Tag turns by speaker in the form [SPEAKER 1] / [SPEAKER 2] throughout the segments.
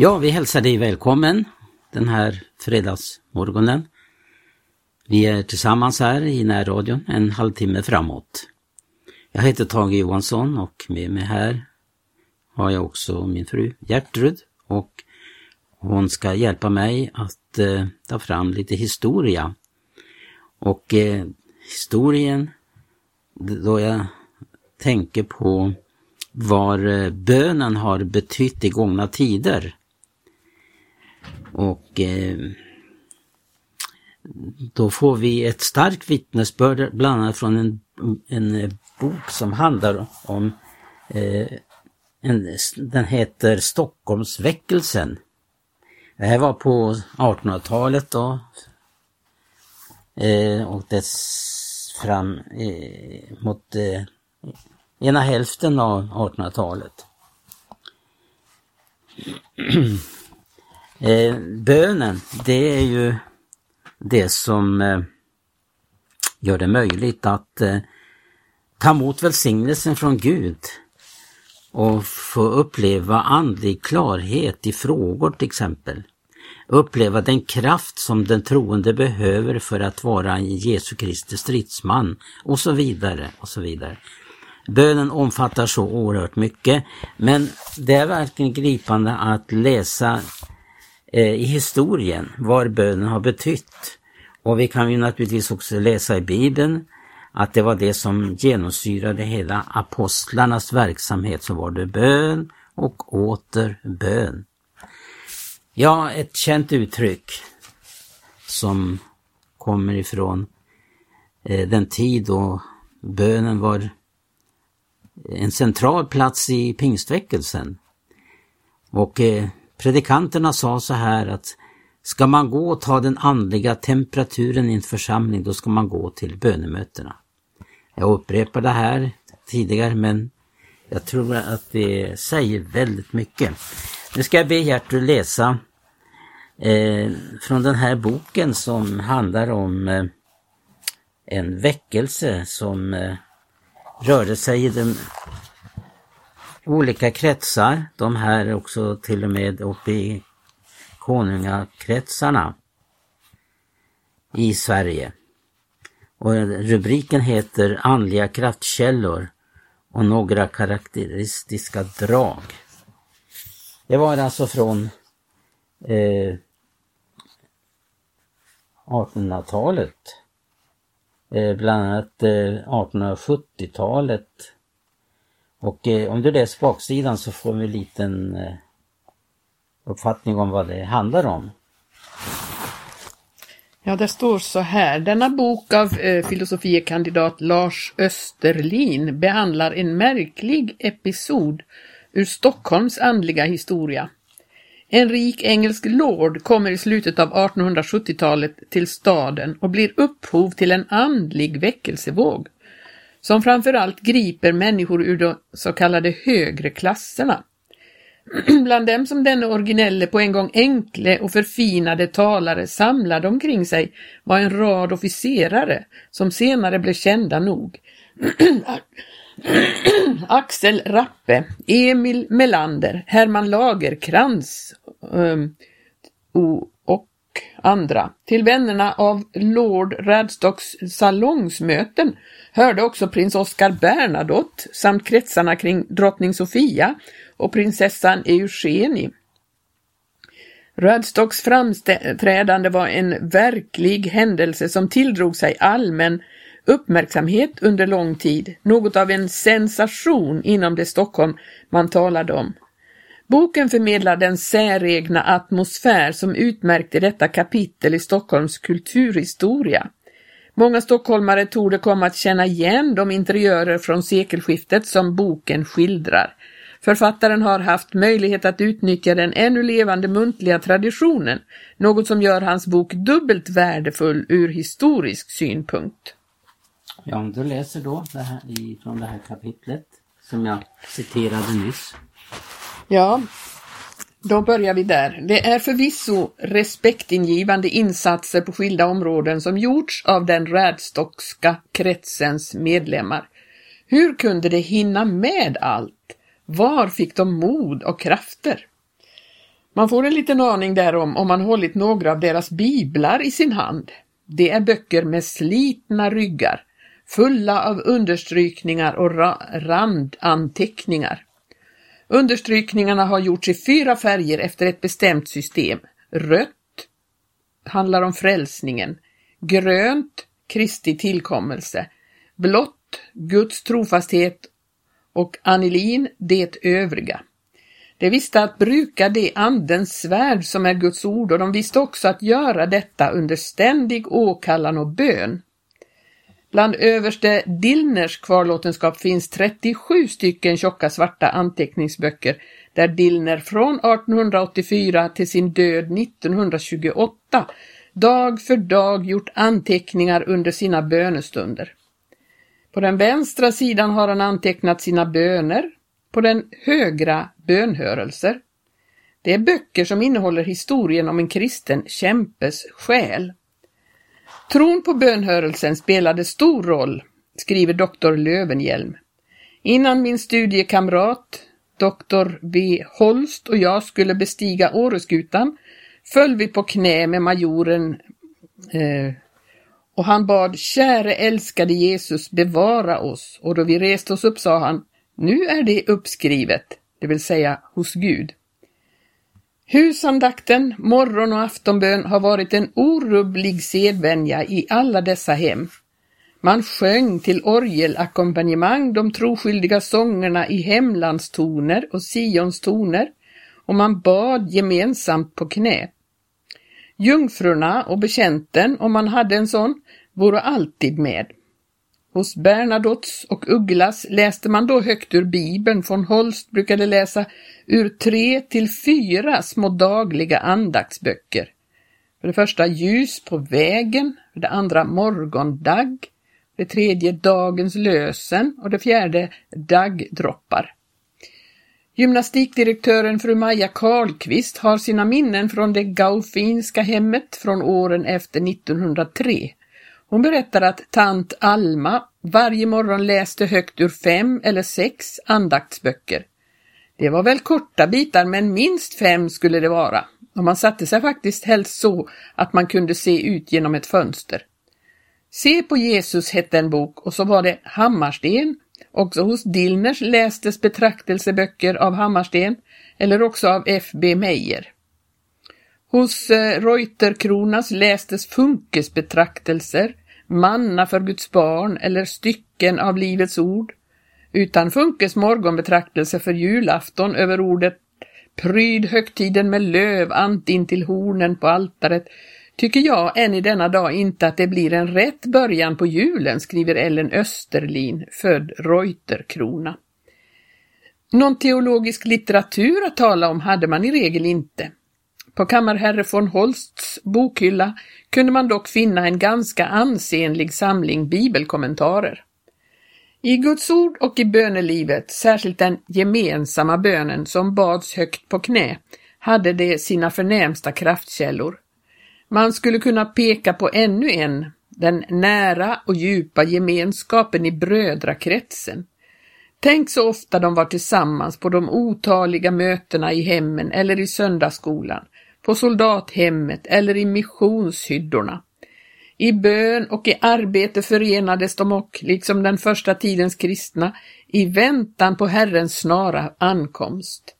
[SPEAKER 1] Ja, vi hälsar dig välkommen den här fredagsmorgonen. Vi är tillsammans här i närradion en halvtimme framåt. Jag heter Tage Johansson och med mig här har jag också min fru Gertrud och hon ska hjälpa mig att eh, ta fram lite historia. Och eh, historien, då jag tänker på vad eh, bönen har betytt i gångna tider. Och eh, då får vi ett starkt vittnesbörd bland annat från en, en bok som handlar om eh, en, den heter Stockholmsväckelsen. Det här var på 1800-talet då. Eh, och dess fram eh, mot eh, ena hälften av 1800-talet. eh, bönen, det är ju det som eh, gör det möjligt att eh, ta emot välsignelsen från Gud och få uppleva andlig klarhet i frågor till exempel. Uppleva den kraft som den troende behöver för att vara en Jesu Kristi stridsman och så vidare och så vidare. Bönen omfattar så oerhört mycket men det är verkligen gripande att läsa Eh, i historien vad bönen har betytt. Och vi kan ju naturligtvis också läsa i Bibeln att det var det som genomsyrade hela apostlarnas verksamhet, så var det bön och åter bön. Ja, ett känt uttryck som kommer ifrån eh, den tid då bönen var en central plats i pingstväckelsen. Och eh, predikanterna sa så här att ska man gå och ta den andliga temperaturen i en församling, då ska man gå till bönemötena. Jag upprepar det här tidigare men jag tror att det säger väldigt mycket. Nu ska jag be Gertrud läsa eh, från den här boken som handlar om eh, en väckelse som eh, rörde sig i den olika kretsar. De här också till och med uppe i konungakretsarna i Sverige. Och rubriken heter Andliga kraftkällor och några karaktäristiska drag. Det var alltså från eh, 1800-talet. Eh, bland annat eh, 1870-talet. Och eh, om du läser baksidan så får vi en liten eh, uppfattning om vad det handlar om.
[SPEAKER 2] Ja, det står så här. Denna bok av eh, filosofiekandidat Lars Österlin behandlar en märklig episod ur Stockholms andliga historia. En rik engelsk lord kommer i slutet av 1870-talet till staden och blir upphov till en andlig väckelsevåg som framförallt griper människor ur de så kallade högre klasserna. Bland dem som denne originelle, på en gång enkle och förfinade talare samlade omkring sig var en rad officerare som senare blev kända nog. Axel Rappe, Emil Melander, Herman Lagerkrans um, och andra. Till vännerna av Lord Radstocks salongsmöten hörde också prins Oscar Bernadotte samt kretsarna kring drottning Sofia och prinsessan Eugenie. Radstocks framträdande var en verklig händelse som tilldrog sig allmän uppmärksamhet under lång tid, något av en sensation inom det Stockholm man talade om. Boken förmedlar den säregna atmosfär som utmärkte detta kapitel i Stockholms kulturhistoria. Många stockholmare torde komma att känna igen de interiörer från sekelskiftet som boken skildrar. Författaren har haft möjlighet att utnyttja den ännu levande muntliga traditionen, något som gör hans bok dubbelt värdefull ur historisk synpunkt.
[SPEAKER 1] Ja, om du läser då det här, från det här kapitlet som jag citerade nyss.
[SPEAKER 2] Ja, då börjar vi där. Det är förvisso respektingivande insatser på skilda områden som gjorts av den rädstockska kretsens medlemmar. Hur kunde de hinna med allt? Var fick de mod och krafter? Man får en liten aning därom om man hållit några av deras biblar i sin hand. Det är böcker med slitna ryggar, fulla av understrykningar och ra randanteckningar. Understrykningarna har gjorts i fyra färger efter ett bestämt system. Rött handlar om frälsningen, grönt Kristi tillkommelse, blått Guds trofasthet och anilin det övriga. De visste att bruka det andens svärd som är Guds ord och de visste också att göra detta under ständig åkallan och bön. Bland överste Dillners kvarlåtenskap finns 37 stycken tjocka svarta anteckningsböcker där Dillner från 1884 till sin död 1928 dag för dag gjort anteckningar under sina bönestunder. På den vänstra sidan har han antecknat sina böner, på den högra bönhörelser. Det är böcker som innehåller historien om en kristen kämpes själ. Tron på bönhörelsen spelade stor roll, skriver doktor Lövenhjelm. Innan min studiekamrat, doktor V. Holst och jag skulle bestiga Åreskutan föll vi på knä med majoren eh, och han bad käre älskade Jesus bevara oss och då vi reste oss upp sa han nu är det uppskrivet, det vill säga hos Gud. Husandakten, morgon och aftonbön har varit en orubblig sedvänja i alla dessa hem. Man sjöng till orgelackompanjemang de troskyldiga sångerna i hemlandstoner och Sions toner och man bad gemensamt på knä. Jungfrurna och bekänten, om man hade en sån, vore alltid med. Hos Bernadottes och Ugglas läste man då högt ur Bibeln, von Holst brukade läsa ur tre till fyra små dagliga andaktsböcker. För det första Ljus på vägen, för det andra Morgondagg, det tredje Dagens lösen och det fjärde Daggdroppar. Gymnastikdirektören fru Maja Karlqvist har sina minnen från det Gaufinska hemmet från åren efter 1903. Hon berättar att tant Alma varje morgon läste högt ur fem eller sex andaktsböcker. Det var väl korta bitar men minst fem skulle det vara och man satte sig faktiskt helst så att man kunde se ut genom ett fönster. Se på Jesus hette en bok och så var det Hammarsten. Också hos Dillners lästes betraktelseböcker av Hammarsten eller också av F. B. Meyer. Hos eh, Reuterkronas lästes funkesbetraktelser, manna för Guds barn eller stycken av Livets ord. Utan Funkes morgonbetraktelse för julafton över ordet Pryd högtiden med löv ant in till hornen på altaret tycker jag än i denna dag inte att det blir en rätt början på julen, skriver Ellen Österlin, född Reuterkrona. Någon teologisk litteratur att tala om hade man i regel inte. På kammarherre von Holsts bokhylla kunde man dock finna en ganska ansenlig samling bibelkommentarer. I Guds ord och i bönelivet, särskilt den gemensamma bönen som bads högt på knä, hade det sina förnämsta kraftkällor. Man skulle kunna peka på ännu en, den nära och djupa gemenskapen i brödrakretsen. Tänk så ofta de var tillsammans på de otaliga mötena i hemmen eller i söndagsskolan, på soldathemmet eller i missionshyddorna. I bön och i arbete förenades de och, liksom den första tidens kristna, i väntan på Herrens snara ankomst.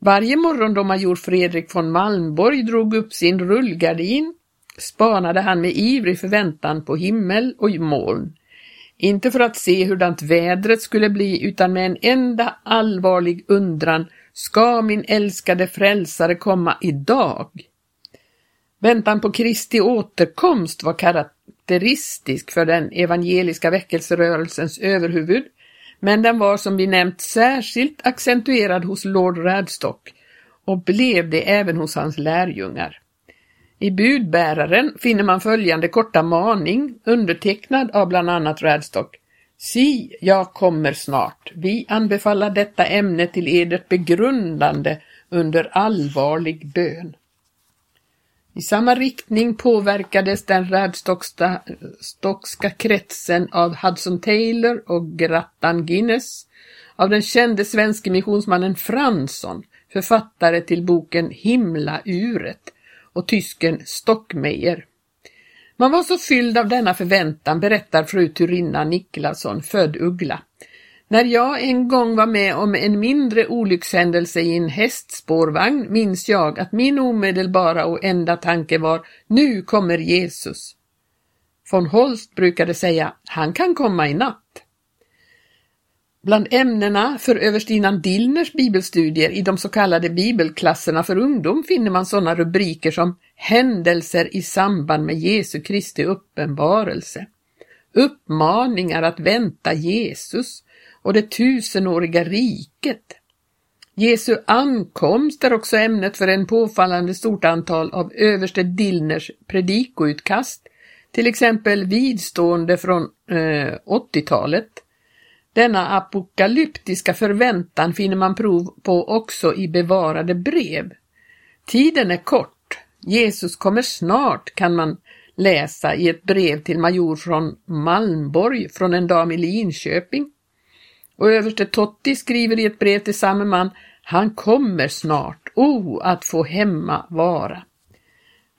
[SPEAKER 2] Varje morgon då major Fredrik von Malmborg drog upp sin rullgardin spanade han med ivrig förväntan på himmel och moln. Inte för att se hurdant vädret skulle bli utan med en enda allvarlig undran Ska min älskade frälsare komma idag? Väntan på Kristi återkomst var karaktäristisk för den evangeliska väckelserörelsens överhuvud, men den var som vi nämnt särskilt accentuerad hos Lord Radstock och blev det även hos hans lärjungar. I budbäraren finner man följande korta maning undertecknad av bland annat Radstock. Si, jag kommer snart. Vi anbefaller detta ämne till edert begrundande under allvarlig bön. I samma riktning påverkades den Radstockska kretsen av Hudson Taylor och Grattan Guinness, av den kände svenske missionsmannen Fransson, författare till boken Himlauret och tysken Stockmeyer. Man var så fylld av denna förväntan, berättar fru Turinna Niklasson, född Uggla. När jag en gång var med om en mindre olyckshändelse i en hästspårvagn minns jag att min omedelbara och enda tanke var Nu kommer Jesus. Von Holst brukade säga Han kan komma i natt. Bland ämnena för överstinnan Dillners bibelstudier i de så kallade bibelklasserna för ungdom finner man sådana rubriker som Händelser i samband med Jesu Kristi uppenbarelse, Uppmaningar att vänta Jesus och det tusenåriga riket. Jesu ankomst är också ämnet för en påfallande stort antal av överste Dillners predikoutkast, till exempel vidstående från eh, 80-talet denna apokalyptiska förväntan finner man prov på också i bevarade brev. Tiden är kort. Jesus kommer snart kan man läsa i ett brev till major från Malmborg från en dam i Linköping. Och överste Totti skriver i ett brev till samme man Han kommer snart, o oh, att få hemma vara.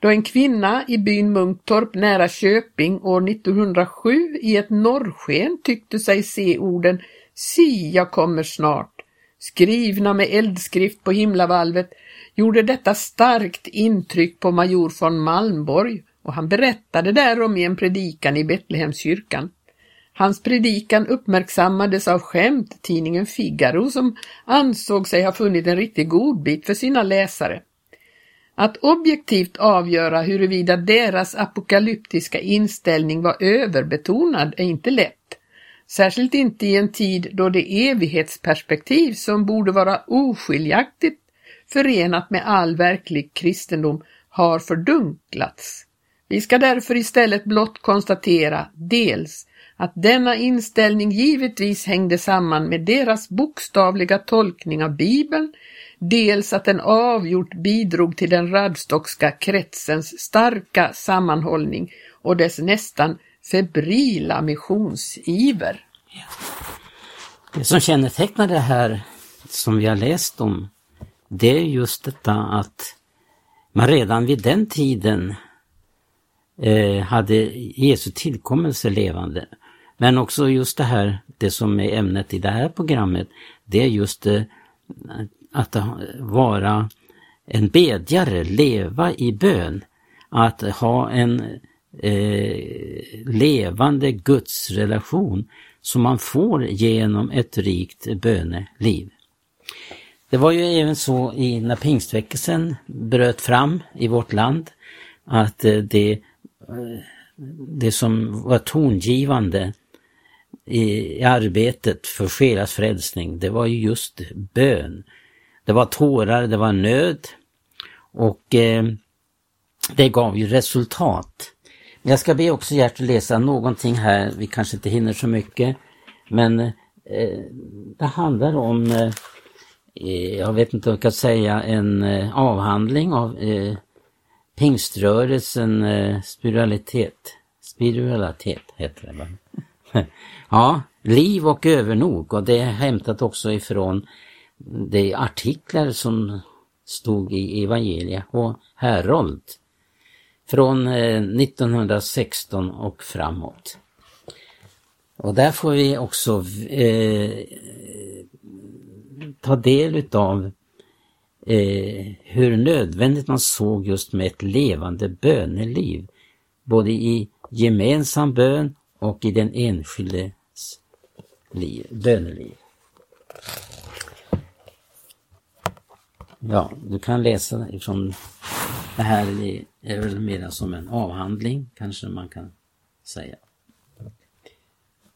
[SPEAKER 2] Då en kvinna i byn Munktorp nära Köping år 1907 i ett norrsken tyckte sig se orden Si, jag kommer snart, skrivna med eldskrift på himlavalvet, gjorde detta starkt intryck på major von Malmborg och han berättade därom i en predikan i Betlehemskyrkan. Hans predikan uppmärksammades av skämttidningen Figaro som ansåg sig ha funnit en riktig godbit för sina läsare. Att objektivt avgöra huruvida deras apokalyptiska inställning var överbetonad är inte lätt. Särskilt inte i en tid då det evighetsperspektiv som borde vara oskiljaktigt förenat med all verklig kristendom har fördunklats. Vi ska därför istället blott konstatera dels att denna inställning givetvis hängde samman med deras bokstavliga tolkning av Bibeln, dels att den avgjort bidrog till den radstockska kretsens starka sammanhållning och dess nästan febrila missionsiver.
[SPEAKER 1] Det som kännetecknar det här som vi har läst om, det är just detta att man redan vid den tiden eh, hade Jesu tillkommelse levande. Men också just det här, det som är ämnet i det här programmet, det är just eh, att vara en bedjare, leva i bön. Att ha en eh, levande gudsrelation som man får genom ett rikt böneliv. Det var ju även så i när pingstväckelsen bröt fram i vårt land att eh, det, eh, det som var tongivande i arbetet för själas frälsning, det var ju just bön. Det var tårar, det var nöd och eh, det gav ju resultat. Jag ska be också Gert att läsa någonting här, vi kanske inte hinner så mycket, men eh, det handlar om, eh, eh jag vet inte vad jag kan säga, en eh, avhandling av eh, pingströrelsen eh, spiritualitet. Spiritualitet heter det va? ja, liv och övernog och det är hämtat också ifrån de artiklar som stod i evangelia och Herold från eh, 1916 och framåt. Och där får vi också eh, ta del utav eh, hur nödvändigt man såg just med ett levande böneliv. Både i gemensam bön och i den enskildes liv, böneliv. Ja, du kan läsa ifrån det här är väl mer som en avhandling kanske man kan säga.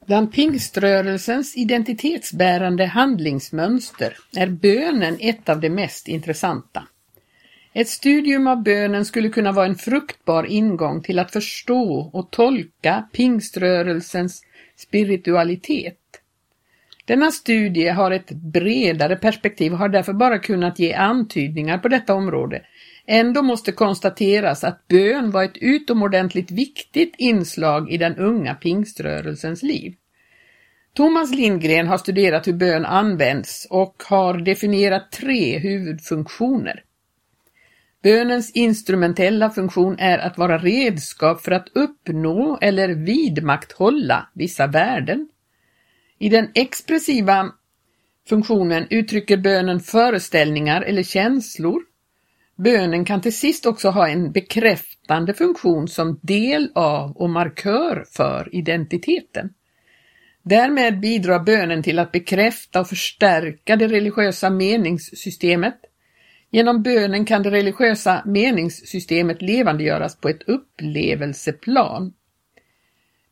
[SPEAKER 2] Bland pingströrelsens identitetsbärande handlingsmönster är bönen ett av de mest intressanta. Ett studium av bönen skulle kunna vara en fruktbar ingång till att förstå och tolka pingströrelsens spiritualitet. Denna studie har ett bredare perspektiv och har därför bara kunnat ge antydningar på detta område. Ändå måste konstateras att bön var ett utomordentligt viktigt inslag i den unga pingströrelsens liv. Thomas Lindgren har studerat hur bön används och har definierat tre huvudfunktioner. Bönens instrumentella funktion är att vara redskap för att uppnå eller vidmakthålla vissa värden. I den expressiva funktionen uttrycker bönen föreställningar eller känslor. Bönen kan till sist också ha en bekräftande funktion som del av och markör för identiteten. Därmed bidrar bönen till att bekräfta och förstärka det religiösa meningssystemet. Genom bönen kan det religiösa meningssystemet levandegöras på ett upplevelseplan.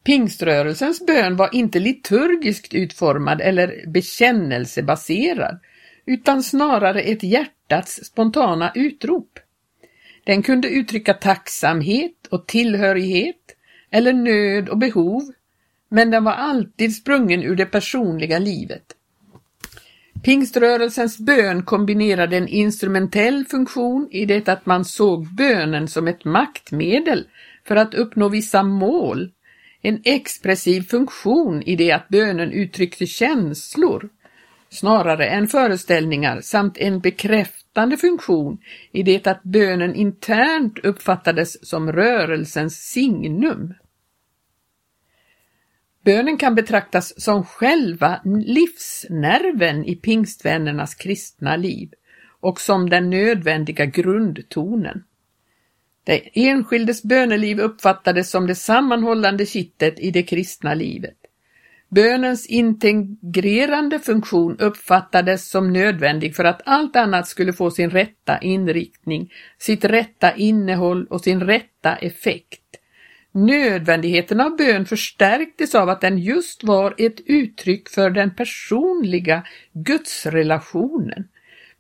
[SPEAKER 2] Pingströrelsens bön var inte liturgiskt utformad eller bekännelsebaserad, utan snarare ett hjärtats spontana utrop. Den kunde uttrycka tacksamhet och tillhörighet eller nöd och behov, men den var alltid sprungen ur det personliga livet. Pingströrelsens bön kombinerade en instrumentell funktion i det att man såg bönen som ett maktmedel för att uppnå vissa mål, en expressiv funktion i det att bönen uttryckte känslor snarare än föreställningar samt en bekräftande funktion i det att bönen internt uppfattades som rörelsens signum. Bönen kan betraktas som själva livsnerven i pingstvännernas kristna liv och som den nödvändiga grundtonen. Det enskildes böneliv uppfattades som det sammanhållande kittet i det kristna livet. Bönens integrerande funktion uppfattades som nödvändig för att allt annat skulle få sin rätta inriktning, sitt rätta innehåll och sin rätta effekt. Nödvändigheten av bön förstärktes av att den just var ett uttryck för den personliga gudsrelationen.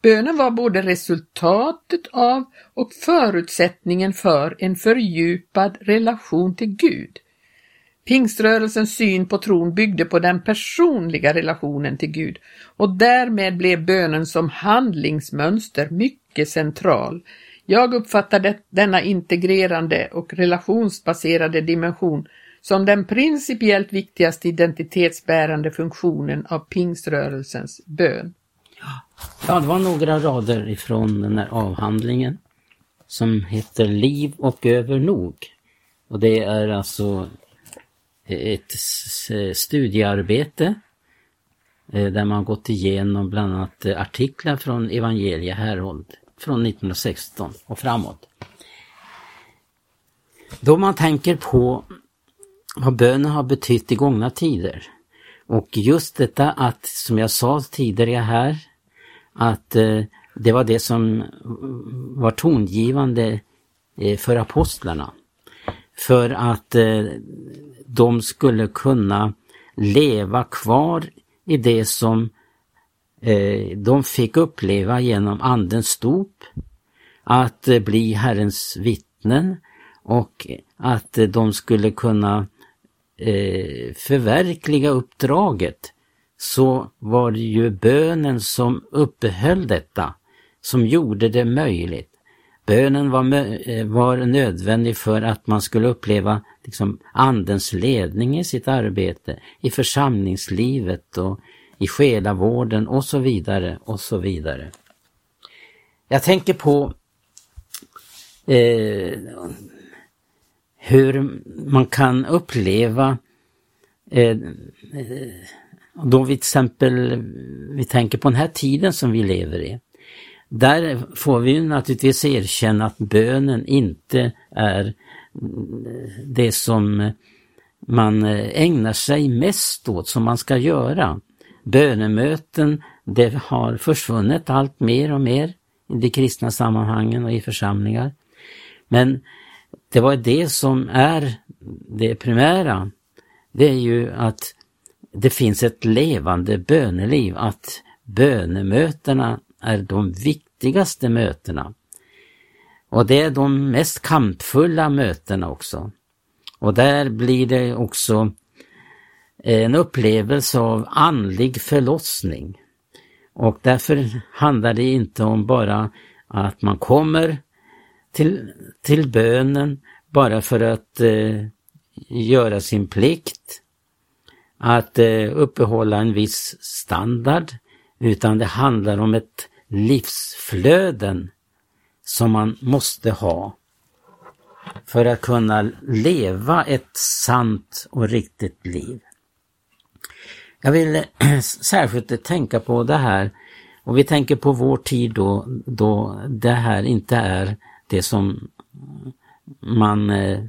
[SPEAKER 2] Bönen var både resultatet av och förutsättningen för en fördjupad relation till Gud. Pingströrelsens syn på tron byggde på den personliga relationen till Gud och därmed blev bönen som handlingsmönster mycket central jag uppfattar denna integrerande och relationsbaserade dimension som den principiellt viktigaste identitetsbärande funktionen av pingströrelsens bön.
[SPEAKER 1] Ja, det var några rader ifrån den här avhandlingen som heter Liv och över nog. Och det är alltså ett studiearbete eh, där man gått igenom bland annat artiklar från Evangelia Herold från 1916 och framåt. Då man tänker på vad bönen har betytt i gångna tider och just detta att, som jag sa tidigare här, att eh, det var det som var tongivande eh, för apostlarna. För att eh, de skulle kunna leva kvar i det som Eh, de fick uppleva genom Andens dop att eh, bli Herrens vittnen och att eh, de skulle kunna Eh, förverkliga uppdraget så var det ju bönen som uppehöll detta, som gjorde det möjligt. Bönen var, eh, var nödvändig för att man skulle uppleva liksom, Andens ledning i sitt arbete, i församlingslivet och i själavården och så vidare och så vidare. Jag tänker på eh, hur man kan uppleva eh, eh, då vi till exempel vi tänker på den här tiden som vi lever i. Där får vi naturligtvis erkänna att bönen inte är mm, det som man ägnar sig mest åt, som man ska göra bönemöten, det har försvunnit allt mer och mer i de kristna sammanhangen och i församlingar. Men det var det som är det primära. Det är ju att det finns ett levande böneliv, att bönemötena är de viktigaste mötena. Och det är de mest kampfulla mötena också. Och där blir det också en upplevelse av andlig förlossning. Och därför handlar det inte om bara att man kommer till, till bönen bara för att eh, göra sin plikt. att eh, uppehålla en viss standard utan det handlar om ett livsflöden som man måste ha för att kunna leva ett sant och riktigt liv. Jag vill eh, särskilt tänka på det här och vi tänker på vår tid då, då det här inte är det som man eh,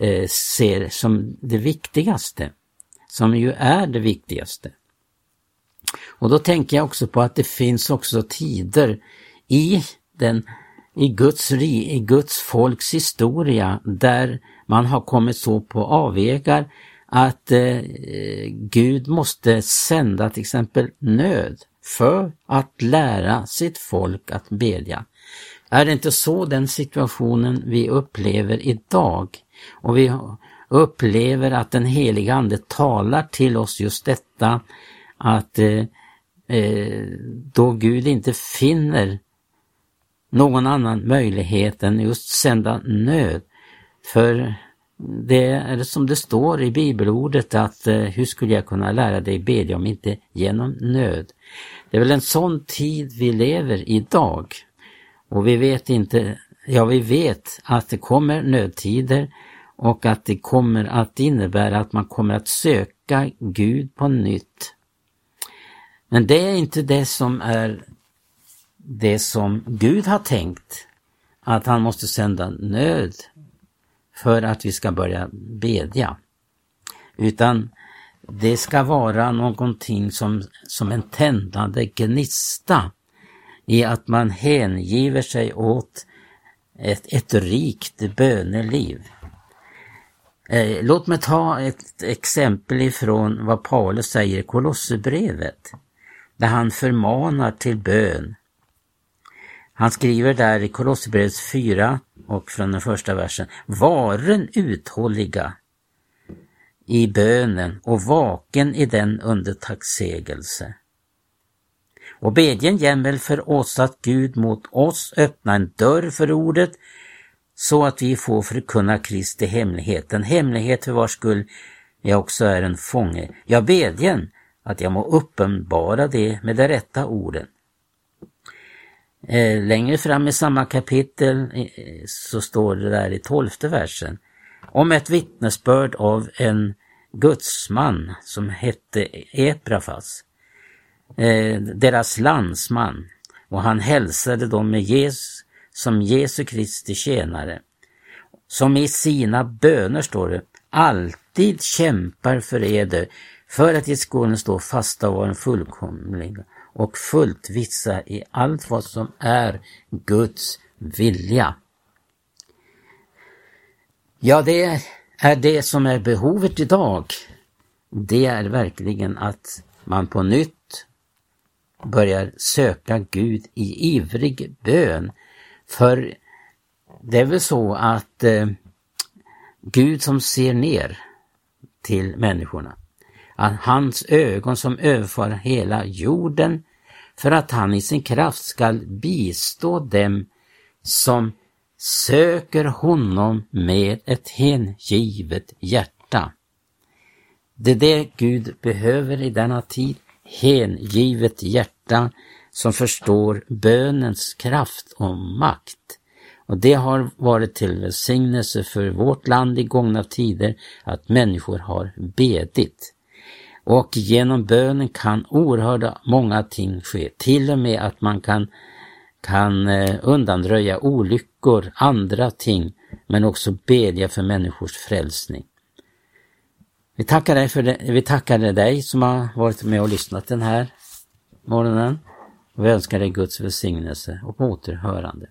[SPEAKER 1] eh, ser som det viktigaste, som ju är det viktigaste. Och då tänker jag också på att det finns också tider i den i Guds, i Guds folks historia där man har kommit så på avvägar att eh, Gud måste sända till exempel nöd för att lära sitt folk att bedja. Är det inte så den situationen vi upplever idag? Och vi upplever att den heliga Ande talar till oss just detta att eh, eh, då Gud inte finner någon annan möjlighet än just sända nöd. För det är som det står i bibelordet att eh, hur skulle jag kunna lära dig bedja om inte genom nöd? Det är väl en sån tid vi lever idag. Och vi vet inte, ja vi vet att det kommer nödtider och att det kommer att innebära att man kommer att söka Gud på nytt. Men det är inte det som är det som Gud har tänkt, att han måste sända nöd för att vi ska börja bedja. Utan det ska vara någonting som, som en tändande gnista i att man hängiver sig åt ett, ett rikt böneliv. Eh, låt mig ta ett exempel ifrån vad Paulus säger i Kolosserbrevet, där han förmanar till bön. Han skriver där i Kolosserbrevet 4 och från den första versen, varen uthålliga i bönen och vaken i den under tacksägelse. Och bedjen jämmel för oss att Gud mot oss öppna en dörr för ordet så att vi får förkunna Kristi hemlighet, en hemlighet för vars skull jag också är en fånge. Jag bedjen att jag må uppenbara det med de rätta orden. Eh, längre fram i samma kapitel eh, så står det där i tolfte versen om ett vittnesbörd av en gudsman som hette Eprafas, eh, deras landsman, och han hälsade dem med Jesus, som Jesu Kristi tjänare, som i sina böner, står det, alltid kämpar för eder för att i skolan stå fasta och vara fullkomliga och fullt vissa i allt vad som är Guds vilja. Ja, det är det som är behovet idag. Det är verkligen att man på nytt börjar söka Gud i ivrig bön. För det är väl så att eh, Gud som ser ner till människorna, att hans ögon som överför hela jorden för att han i sin kraft skall bistå dem som söker honom med ett hängivet hjärta. Det är det Gud behöver i denna tid, hängivet hjärta som förstår bönens kraft och makt. Och det har varit till välsignelse för vårt land i gångna tider att människor har bedit. Och genom bönen kan oerhörda många ting ske, till och med att man kan, kan eh, undanröja olyckor, andra ting, men också bedja för människors frälsning. Vi tackar dig, för det, vi tackar dig som har varit med och lyssnat den här morgonen. Och vi önskar dig Guds välsignelse och återhörande.